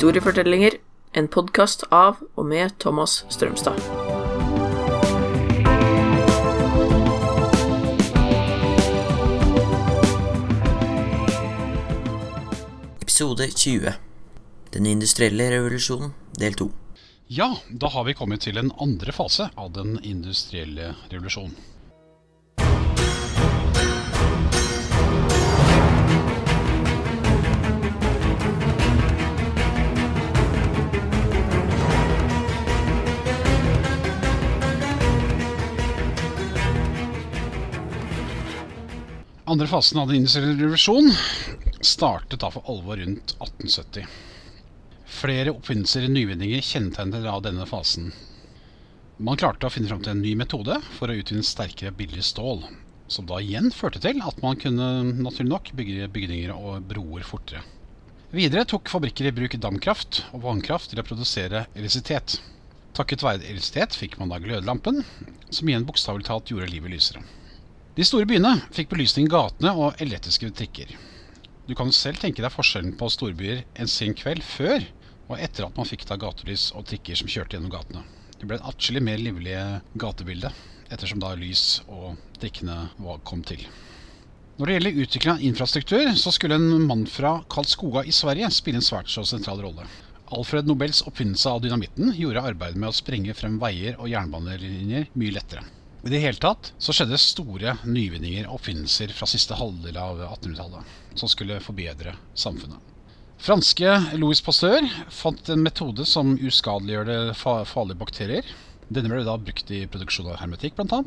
Historiefortellinger, en podkast av og med Thomas Strømstad. Episode 20 Den industrielle revolusjonen, del 2. Ja, da har vi kommet til en andre fase av den industrielle revolusjonen. Andre fasen av den industrielle revolusjon startet da for alvor rundt 1870. Flere oppfinnelser og nyvinninger kjennetegnet av denne fasen. Man klarte å finne fram til en ny metode for å utvinne sterkere billigere stål, som da igjen førte til at man kunne naturlig nok bygge bygninger og broer fortere. Videre tok fabrikker i bruk damkraft og vannkraft til å produsere elektrisitet. Takket være elektrisitet fikk man da glødelampen, som igjen bokstavelig talt gjorde livet lysere. De store byene fikk belysning i gatene og elektriske trikker. Du kan selv tenke deg forskjellen på storbyer en sen kveld før og etter at man fikk da gatelys og trikker som kjørte gjennom gatene. Det ble et atskillig mer livlige gatebilde, ettersom da lys og trikkene kom til. Når det gjelder utvikling av infrastruktur, så skulle en mann fra Karlskoga i Sverige spille en svært så sentral rolle. Alfred Nobels oppfinnelse av dynamitten gjorde arbeidet med å sprenge frem veier og jernbanelinjer mye lettere. I det hele tatt så skjedde store nyvinninger og oppfinnelser fra siste halvdel av 1800-tallet som skulle forbedre samfunnet. Franske Louis Pasteur fant en metode som uskadeliggjør farlige bakterier. Denne ble da brukt i produksjon av hermetikk, bl.a.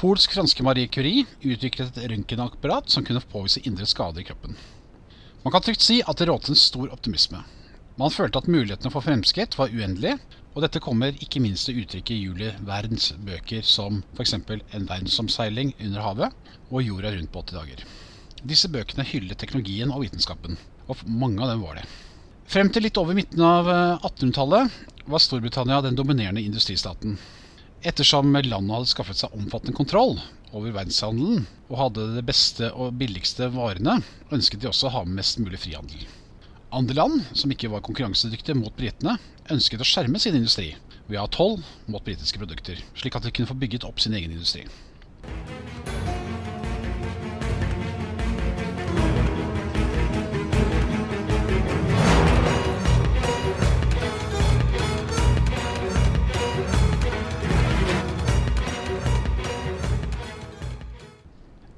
Polsk-franske Marie Curie utviklet et røntgenapparat som kunne påvise indre skader i kroppen. Man kan trygt si at det rådte en stor optimisme. Man følte at mulighetene for fremskritt var uendelige, og dette kommer ikke minst til uttrykk i Julie Verns bøker som f.eks. En verdensomseiling under havet og Jorda rundt på 80 dager. Disse bøkene hyllet teknologien og vitenskapen, og mange av dem var det. Frem til litt over midten av 1800-tallet var Storbritannia den dominerende industristaten. Ettersom landet hadde skaffet seg omfattende kontroll over verdenshandelen og hadde de beste og billigste varene, ønsket de også å ha mest mulig frihandel. Andre land, som ikke var konkurransedyktige mot britene, ønsket å skjerme sin industri ved å ha toll mot britiske produkter, slik at de kunne få bygget opp sin egen industri.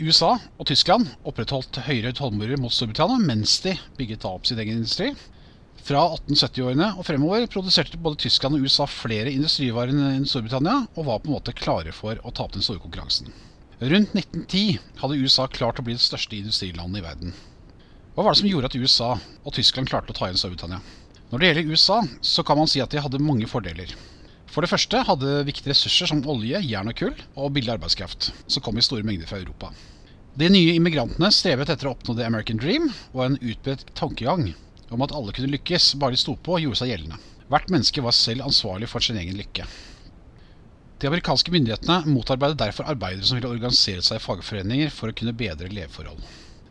USA og Tyskland opprettholdt høyere tollmurer mot Storbritannia mens de bygget opp sin egen industri. Fra 1870-årene og fremover produserte både Tyskland og USA flere industrivarer enn Storbritannia, og var på en måte klare for å ta opp den store konkurransen. Rundt 1910 hadde USA klart å bli det største industrilandet i verden. Hva var det som gjorde at USA og Tyskland klarte å ta igjen Storbritannia? Når det gjelder USA, så kan man si at de hadde mange fordeler. For det første hadde viktige ressurser som olje, jern og kull, og billig arbeidskraft, som kom i store mengder fra Europa. De nye immigrantene strevet etter å oppnå the American dream og en utbredt tankegang om at alle kunne lykkes, bare de sto på og gjorde seg gjeldende. Hvert menneske var selv ansvarlig for sin egen lykke. De amerikanske myndighetene motarbeidet derfor arbeidere som ville organisere seg i fagforeninger for å kunne bedre leveforhold.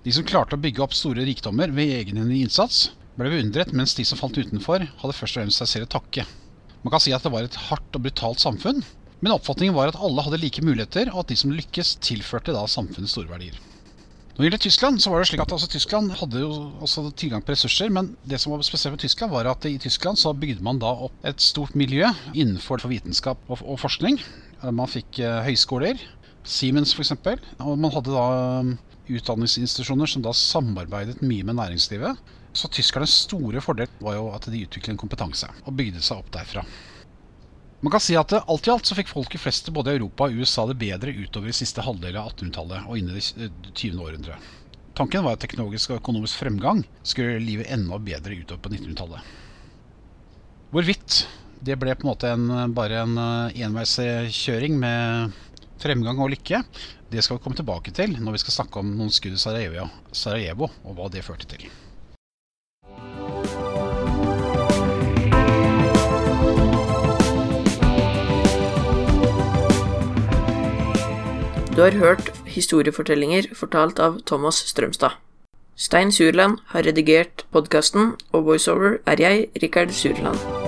De som klarte å bygge opp store rikdommer ved egenhendig innsats, ble beundret, mens de som falt utenfor, hadde først og fremst seg selv å takke man kan si at det var et hardt og brutalt samfunn, men oppfatningen var at alle hadde like muligheter, og at de som lykkes, tilførte da samfunnet store verdier. Når det gjelder Tyskland, så var det slik at altså, Tyskland hadde jo også tilgang på ressurser, men det som var spesielt med Tyskland, var at i Tyskland så bygde man da opp et stort miljø innenfor vitenskap og, og forskning. Man fikk eh, høyskoler, Siemens f.eks., og man hadde da um, utdanningsinstitusjoner som da samarbeidet mye med næringslivet. Så tyskernes store fordel var jo at de utviklet en kompetanse, og bygde seg opp derfra. Man kan si at alt i alt så fikk folk flest både i Europa og USA det bedre utover i siste halvdel av 1800-tallet og inn i det 20. århundre. Tanken var at teknologisk og økonomisk fremgang skulle gjøre livet enda bedre utover på 1900-tallet. Hvorvidt det ble på en måte en, bare en enveiskjøring med fremgang og lykke, det skal vi komme tilbake til når vi skal snakke om noen skudd i Sarajevo, Sarajevo og hva det førte til. Du har hørt historiefortellinger fortalt av Thomas Strømstad. Stein Surland har redigert podkasten, og voiceover er jeg, Rikard Surland.